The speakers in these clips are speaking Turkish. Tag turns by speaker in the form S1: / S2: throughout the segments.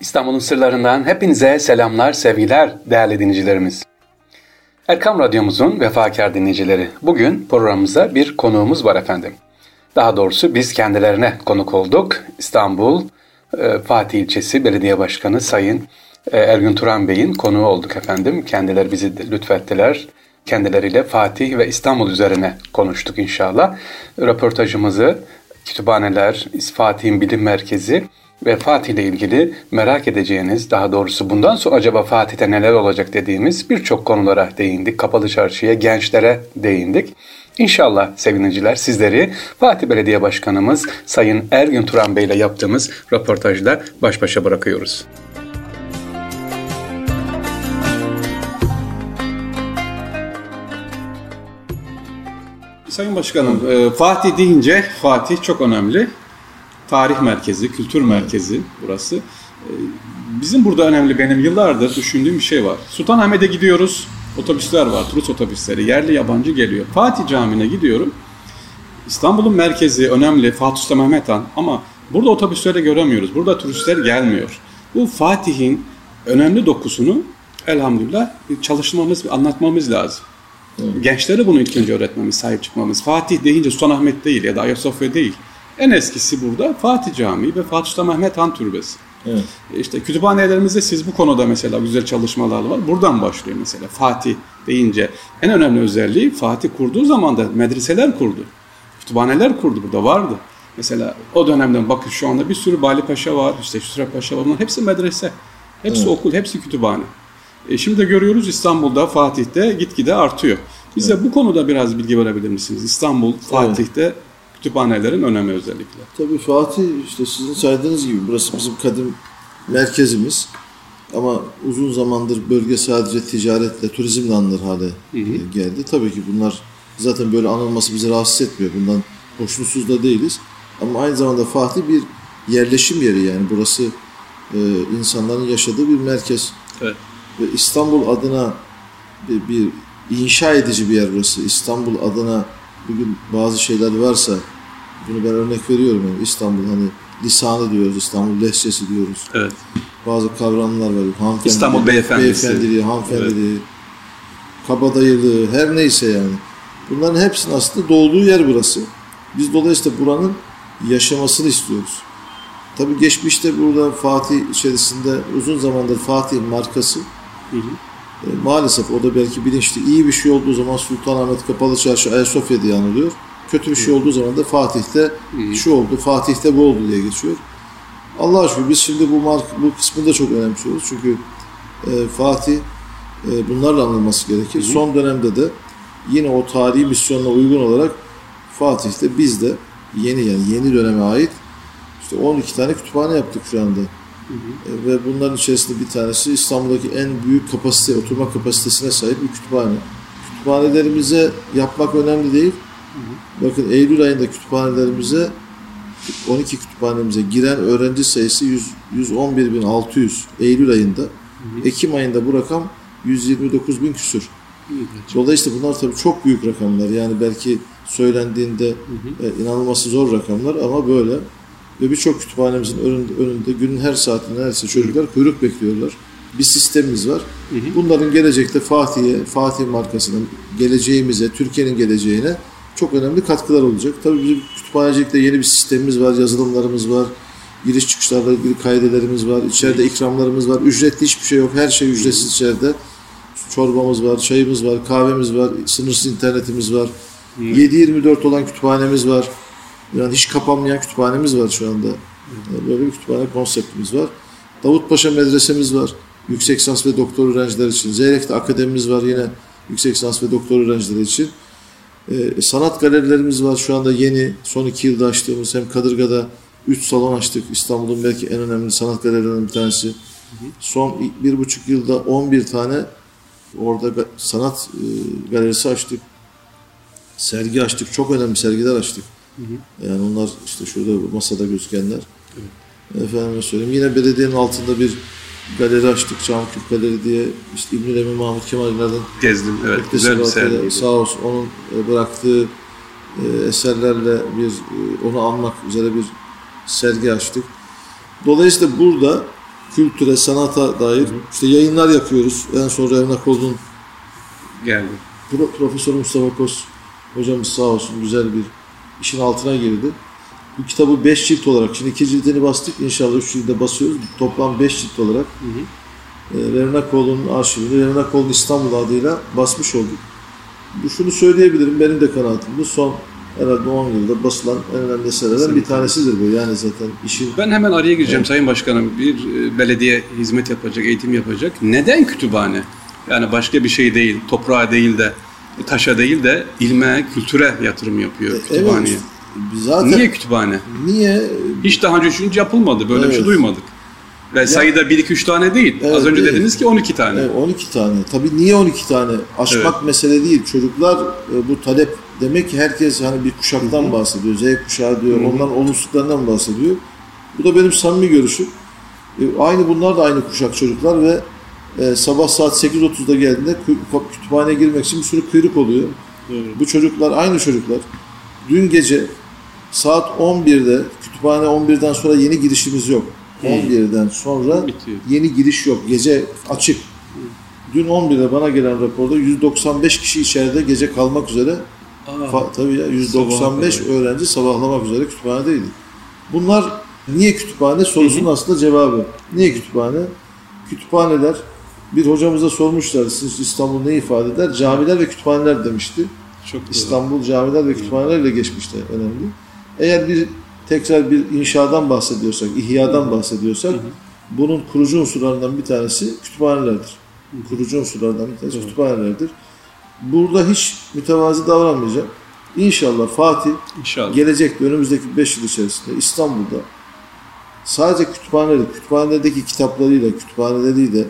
S1: İstanbul'un sırlarından hepinize selamlar, sevgiler değerli dinleyicilerimiz. Erkam Radyomuzun vefakar dinleyicileri. Bugün programımızda bir konuğumuz var efendim. Daha doğrusu biz kendilerine konuk olduk. İstanbul e, Fatih ilçesi belediye başkanı Sayın e, Ergün Turan Bey'in konuğu olduk efendim. Kendileri bizi lütfettiler. Kendileriyle Fatih ve İstanbul üzerine konuştuk inşallah. Röportajımızı kütüphaneler, Fatih'in bilim merkezi ve Fatih ile ilgili merak edeceğiniz, daha doğrusu bundan sonra acaba Fatih'te neler olacak dediğimiz birçok konulara değindik. Kapalı Çarşı'ya, gençlere değindik. İnşallah sevgiliciler sizleri Fatih Belediye Başkanımız Sayın Ergün Turan Bey ile yaptığımız röportajda baş başa bırakıyoruz. Sayın Başkanım, e, Fatih deyince Fatih çok önemli tarih merkezi, kültür merkezi burası. Ee, bizim burada önemli benim yıllardır düşündüğüm bir şey var. Sultanahmet'e gidiyoruz, otobüsler var, turist otobüsleri, yerli yabancı geliyor. Fatih Camii'ne gidiyorum. İstanbul'un merkezi önemli, Fatih Sultan Mehmet Han ama burada otobüsleri göremiyoruz, burada turistler gelmiyor. Bu Fatih'in önemli dokusunu elhamdülillah çalışmamız, anlatmamız lazım. Evet. Gençlere bunu ilk önce öğretmemiz, sahip çıkmamız. Fatih deyince Sultanahmet değil ya da Ayasofya değil. En eskisi burada Fatih Camii ve Fatih Sultan Mehmet Han Türbesi. Evet. E işte kütüphanelerimizde siz bu konuda mesela güzel çalışmalar var. Buradan başlıyor mesela Fatih deyince. En önemli özelliği Fatih kurduğu zaman da medreseler kurdu. Kütüphaneler kurdu burada vardı. Mesela o dönemden bakın şu anda bir sürü Bali Paşa var, işte Hüsrev Paşa var. Bunların hepsi medrese. Hepsi evet. okul, hepsi kütüphane. E şimdi de görüyoruz İstanbul'da, Fatih'te gitgide artıyor. Bize evet. bu konuda biraz bilgi verebilir misiniz? İstanbul, Fatih'te evet kütüphanelerin önemi özellikle.
S2: Tabii Fatih işte sizin saydığınız gibi burası bizim kadim merkezimiz. Ama uzun zamandır bölge sadece ticaretle, turizmle anılır hale hı hı. geldi. Tabii ki bunlar zaten böyle anılması bizi rahatsız etmiyor. Bundan hoşnutsuz da değiliz. Ama aynı zamanda Fatih bir yerleşim yeri yani burası e, insanların yaşadığı bir merkez. Evet. Ve İstanbul adına bir, bir inşa edici bir yer burası. İstanbul adına bugün bazı şeyler varsa bunu ben örnek veriyorum yani İstanbul hani lisanı diyoruz, İstanbul lehçesi diyoruz. Evet. Bazı kavramlar var.
S1: Hanımefendi, İstanbul beyefendisi.
S2: Beyefendiliği, hanımefendiliği, evet. kabadayılığı, her neyse yani. Bunların hepsinin aslında doğduğu yer burası. Biz dolayısıyla buranın yaşamasını istiyoruz. Tabii geçmişte burada Fatih içerisinde uzun zamandır Fatih markası hı hı. E, maalesef o da belki bilinçli. iyi bir şey olduğu zaman Sultanahmet Kapalı Çarşı Ayasofya diye anılıyor. Kötü bir şey olduğu zaman da Fatih'te şu oldu, Fatih'te bu oldu diye geçiyor. Allah aşkına biz şimdi bu bu kısmını da çok önemsiyoruz. Çünkü e, Fatih e, bunlarla anılması gerekir. Hı hı. Son dönemde de yine o tarihi misyonuna uygun olarak Fatih'te biz de yeni yani yeni döneme ait işte 12 tane kütüphane yaptık şu anda. Hı hı. Ve bunların içerisinde bir tanesi İstanbul'daki en büyük kapasite, oturma kapasitesine sahip bir kütüphane. Kütüphanelerimize yapmak önemli değil. Hı hı. Bakın Eylül ayında kütüphanelerimize 12 kütüphanemize giren öğrenci sayısı 100, 111.600 Eylül ayında. Hı hı. Ekim ayında bu rakam 129 bin küsür. Dolayısıyla bunlar tabii çok büyük rakamlar. Yani belki söylendiğinde hı hı. E, inanılması zor rakamlar ama böyle ve birçok kütüphanemizin önünde, önünde günün her saatinde neredeyse çocuklar kuyruk bekliyorlar. Bir sistemimiz var. Hı hı. Bunların gelecekte Fatih'e, Fatih markasının geleceğimize, Türkiye'nin geleceğine çok önemli katkılar olacak. Tabii bizim kütüphanecilikte yeni bir sistemimiz var, yazılımlarımız var. Giriş çıkışlarla ilgili kaydelerimiz var. İçeride ikramlarımız var. Ücretli hiçbir şey yok. Her şey ücretsiz içeride. Çorbamız var, çayımız var, kahvemiz var, sınırsız internetimiz var. 7-24 olan kütüphanemiz var. Yani hiç kapanmayan kütüphanemiz var şu anda. Yani böyle bir kütüphane konseptimiz var. Davutpaşa medresemiz var. Yüksek lisans ve doktor öğrenciler için. Zeyrek'te akademimiz var yine yüksek lisans ve doktor öğrenciler için. Ee, sanat galerilerimiz var şu anda yeni. Son iki yılda açtığımız hem Kadırga'da 3 salon açtık. İstanbul'un belki en önemli sanat galerilerinden bir tanesi. Son bir buçuk yılda 11 tane orada sanat e, galerisi açtık. Sergi açtık. Çok önemli sergiler açtık. Hı hı. Yani onlar işte şurada masada gözükenler. Evet. Efendim söyleyeyim. Yine belediyenin altında bir galeri açtık. Camkük Galeri diye işte İbnül Emin Mahmut Kemal'lerden
S1: gezdim. Evet. Güzel bir sergiydi.
S2: Sağ olsun onun e, bıraktığı e, eserlerle bir e, onu anmak üzere bir sergi açtık. Dolayısıyla burada kültüre, sanata dair işte yayınlar yapıyoruz. En son Revnakol'un
S1: Geldi.
S2: Pro- Profesör Mustafa Kos hocamız sağ olsun güzel bir işin altına girdi. Bu kitabı 5 cilt olarak, şimdi 2 cildini bastık inşallah 3 cilde basıyoruz. Toplam 5 cilt olarak e, Revnakol'un arşivini Revnakol'un İstanbul adıyla basmış olduk. Bu şunu söyleyebilirim benim de kanaatim bu son herhalde 10 yılda basılan en önemli eserlerden bir tanesidir bu. Yani zaten işin
S1: Ben hemen araya gireceğim Sayın Başkanım. Bir e, belediye hizmet yapacak, eğitim yapacak. Neden kütüphane? Yani başka bir şey değil, toprağa değil de, taşa değil de ilme, kültüre yatırım yapıyor kütüphaneye.
S2: evet zaten
S1: Niye kütüphane?
S2: niye
S1: Hiç daha önce çünkü yapılmadı. Böyle bir şey
S2: Evet.
S1: duymadık. Ve sayıda 1-2-3 tane değil.
S2: Evet,
S1: Az önce
S2: değil.
S1: dediniz ki 12 tane.
S2: Evet, 12 tane. Tabii niye 12 tane? Aşmak mesele değil. Çocuklar e, bu talep demek ki herkes hani bir kuşaktan bahsediyor. Z kuşağı diyor. Onların olumsuzluklarından bahsediyor. Bu da benim samimi görüşüm. E, aynı bunlar da aynı kuşak çocuklar ve e, sabah saat 8.30'da geldiğinde kü- kütüphaneye girmek için bir sürü kuyruk oluyor. Bu çocuklar aynı çocuklar. Dün gece saat 11'de kütüphane 11'den sonra yeni girişimiz yok. 11'den sonra
S1: Bitiyor.
S2: yeni giriş yok. Gece açık. Dün 11'de bana gelen raporda 195 kişi içeride gece kalmak üzere fa- tabii ya 195
S1: Sabaha
S2: öğrenci sabahlamak üzere kütüphanedeydi. Bunlar niye kütüphane sorusunun aslında cevabı. Niye kütüphane? Kütüphaneler bir hocamıza sormuşlar siz İstanbul ne ifade eder? Camiler ve kütüphaneler demişti.
S1: Çok.
S2: İstanbul camiler ve kütüphanelerle geçmişte önemli. Eğer bir tekrar bir inşadan bahsediyorsak, ihyadan bahsediyorsak bunun kurucu unsurlarından bir tanesi kütüphanelerdir. Kurucu unsurlardan bir tanesi kütüphanelerdir. Burada hiç mütevazi davranmayacağım. İnşallah Fatih
S1: İnşallah.
S2: gelecekte önümüzdeki 5 yıl içerisinde İstanbul'da sadece kütüphaneleri, kütüphanedeki kitaplarıyla, kütüphaneleriyle e,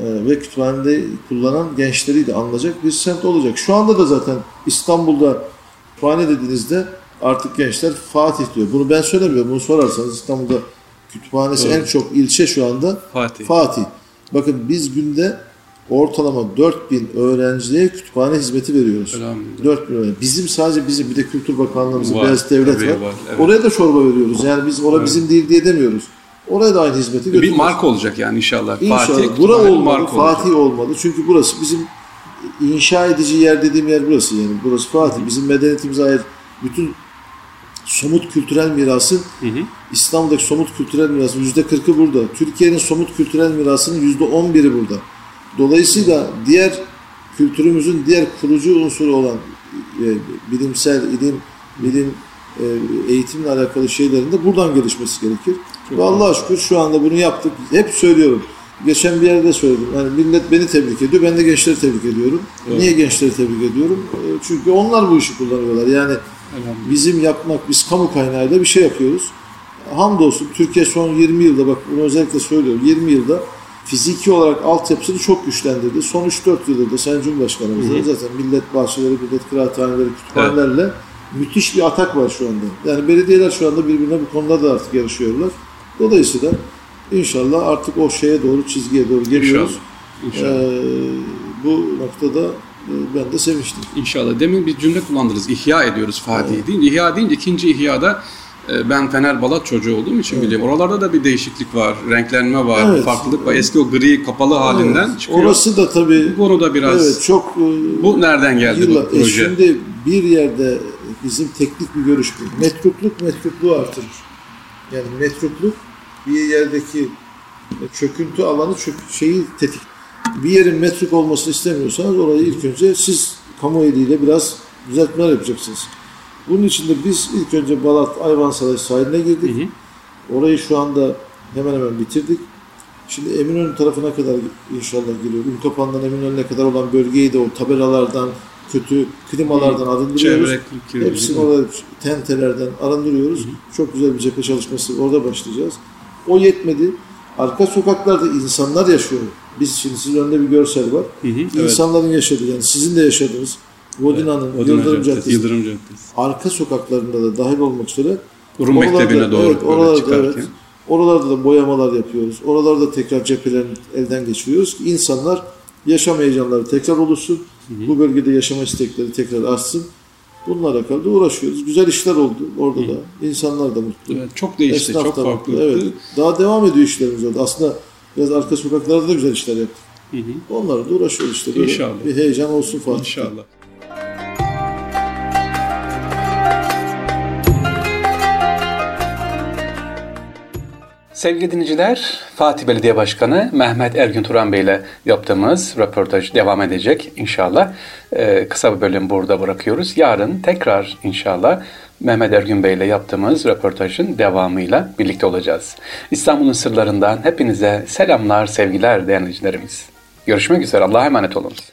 S2: ve kütüphanede kullanan gençleriyle anılacak bir semt olacak. Şu anda da zaten İstanbul'da kütüphane dediğinizde artık gençler Fatih diyor. Bunu ben söylemiyorum. Bunu sorarsanız İstanbul'da kütüphanesi
S1: Doğru.
S2: en çok ilçe şu anda
S1: Fatih.
S2: Fatih. Bakın biz günde ortalama 4000 öğrenciye kütüphane hizmeti veriyoruz.
S1: Elhamdülillah.
S2: 4000 öğrenci. Bizim sadece bizim bir de Kültür Bakanlığımızın
S1: Var,
S2: Beyaz Devlet var.
S1: var, evet.
S2: Oraya da çorba veriyoruz. Yani biz orada bizim değil diye demiyoruz. Oraya da aynı hizmeti
S1: Bir
S2: götürüyoruz.
S1: marka olacak yani inşallah.
S2: İnşallah.
S1: Fatih
S2: Bura olmalı,
S1: marka olacak.
S2: Fatih olmalı. Çünkü burası bizim inşa edici yer dediğim yer burası yani. Burası Fatih. Bizim medeniyetimize ait bütün somut kültürel mirasın
S1: Hı hı.
S2: İstanbul'daki somut kültürel mirasın yüzde kırkı burada. Türkiye'nin somut kültürel mirasının yüzde on biri burada. Dolayısıyla diğer kültürümüzün diğer kurucu unsuru olan e, bilimsel, ilim, bilim, e, eğitimle alakalı şeylerin de buradan gelişmesi gerekir. Ve Allah'a şükür şu anda bunu yaptık. Hep söylüyorum. Geçen bir yerde söyledim. Yani millet beni tebrik ediyor. Ben de gençleri tebrik ediyorum.
S1: Evet.
S2: Niye gençleri tebrik ediyorum? E, Çünkü onlar bu işi kullanıyorlar. Yani
S1: Elhamdülillah.
S2: bizim yapmak, biz kamu kaynağıyla bir şey yapıyoruz. Hamdolsun Türkiye son 20 yılda bak bunu özellikle söylüyorum 20 yılda fiziki olarak altyapısını çok güçlendirdi. Son 3-4 yıldır da Sayın Cumhurbaşkanımız da zaten millet bahçeleri, millet kıraathaneleri, kütüphanelerle müthiş bir atak var şu anda. Yani belediyeler şu anda birbirine bu konuda da artık yarışıyorlar. Dolayısıyla inşallah artık o şeye doğru, çizgiye doğru geliyoruz.
S1: İnşallah. İnşallah.
S2: Ee, bu noktada ben de sevinçtim.
S1: İnşallah. Demin bir cümle kullandınız. İhya ediyoruz Fatih deyince. İhya deyince ikinci ihyada e, ben Fener Balat çocuğu olduğum için biliyorum. Oralarda da bir değişiklik var. Renklenme var.
S2: Evet.
S1: Farklılık var. Eski o gri kapalı halinden
S2: Evet,
S1: çıkıyor.
S2: Orası da tabii
S1: Bu konuda biraz
S2: evet çok e,
S1: bu nereden geldi
S2: Yıllar-
S1: bu
S2: e,
S1: proje?
S2: şimdi bir yerde bizim teknik bir görüş bu. Metrukluk metrukluğu artırır. Yani metrukluk bir yerdeki çöküntü alanı çök, şeyi tetik. Bir yerin metruk olmasını istemiyorsanız orayı ilk önce siz kamu eliyle biraz düzeltmeler yapacaksınız. Bunun için de biz ilk önce Balat Ayvansaray sahiline girdik. Orayı şu anda hemen hemen bitirdik. Şimdi Eminönü tarafına kadar inşallah geliyor. Ünkapan'dan Eminönü'ne kadar olan bölgeyi de o tabelalardan, kötü klimalardan arındırıyoruz. Hepsini orada tentelerden arındırıyoruz. Çok güzel bir cephe çalışması orada başlayacağız. O yetmedi. Arka sokaklarda insanlar yaşıyor. Biz şimdi sizin önünde bir görsel var.
S1: Hı hı, evet.
S2: İnsanların yaşadığı yani sizin de yaşadığınız Vodina'nın,
S1: Odun
S2: Yıldırım
S1: Caddesi,
S2: Caddesi,
S1: Yıldırım Caddesi.
S2: arka sokaklarında da dahil olmak üzere
S1: Rum
S2: Oralarda-
S1: Mektebi'ne doğru
S2: evet, oralarda,
S1: çıkarken.
S2: evet. Oralarda da boyamalar yapıyoruz. Oralarda tekrar cephelerini elden geçiriyoruz ki insanlar yaşam heyecanları tekrar oluşsun. Bu bölgede yaşama istekleri tekrar artsın. Bununla alakalı da uğraşıyoruz. Güzel işler oldu orada da. İnsanlar da mutlu.
S1: Evet, çok değişti,
S2: Esnaf
S1: çok farklı.
S2: Evet. Daha devam ediyor işlerimiz orada. Aslında Biraz arka sokaklarda da güzel işler yaptık. Onlarla da uğraşıyoruz işte. Böyle
S3: İnşallah.
S2: Bir heyecan olsun Fatih.
S3: İnşallah.
S1: Sevgili dinleyiciler, Fatih Belediye Başkanı Mehmet Ergün Turan Bey ile yaptığımız röportaj devam edecek inşallah. Ee, kısa bir bölüm burada bırakıyoruz. Yarın tekrar inşallah Mehmet Ergün Bey ile yaptığımız röportajın devamıyla birlikte olacağız. İstanbul'un sırlarından hepinize selamlar, sevgiler değerli dinleyicilerimiz. Görüşmek üzere, Allah'a emanet olunuz.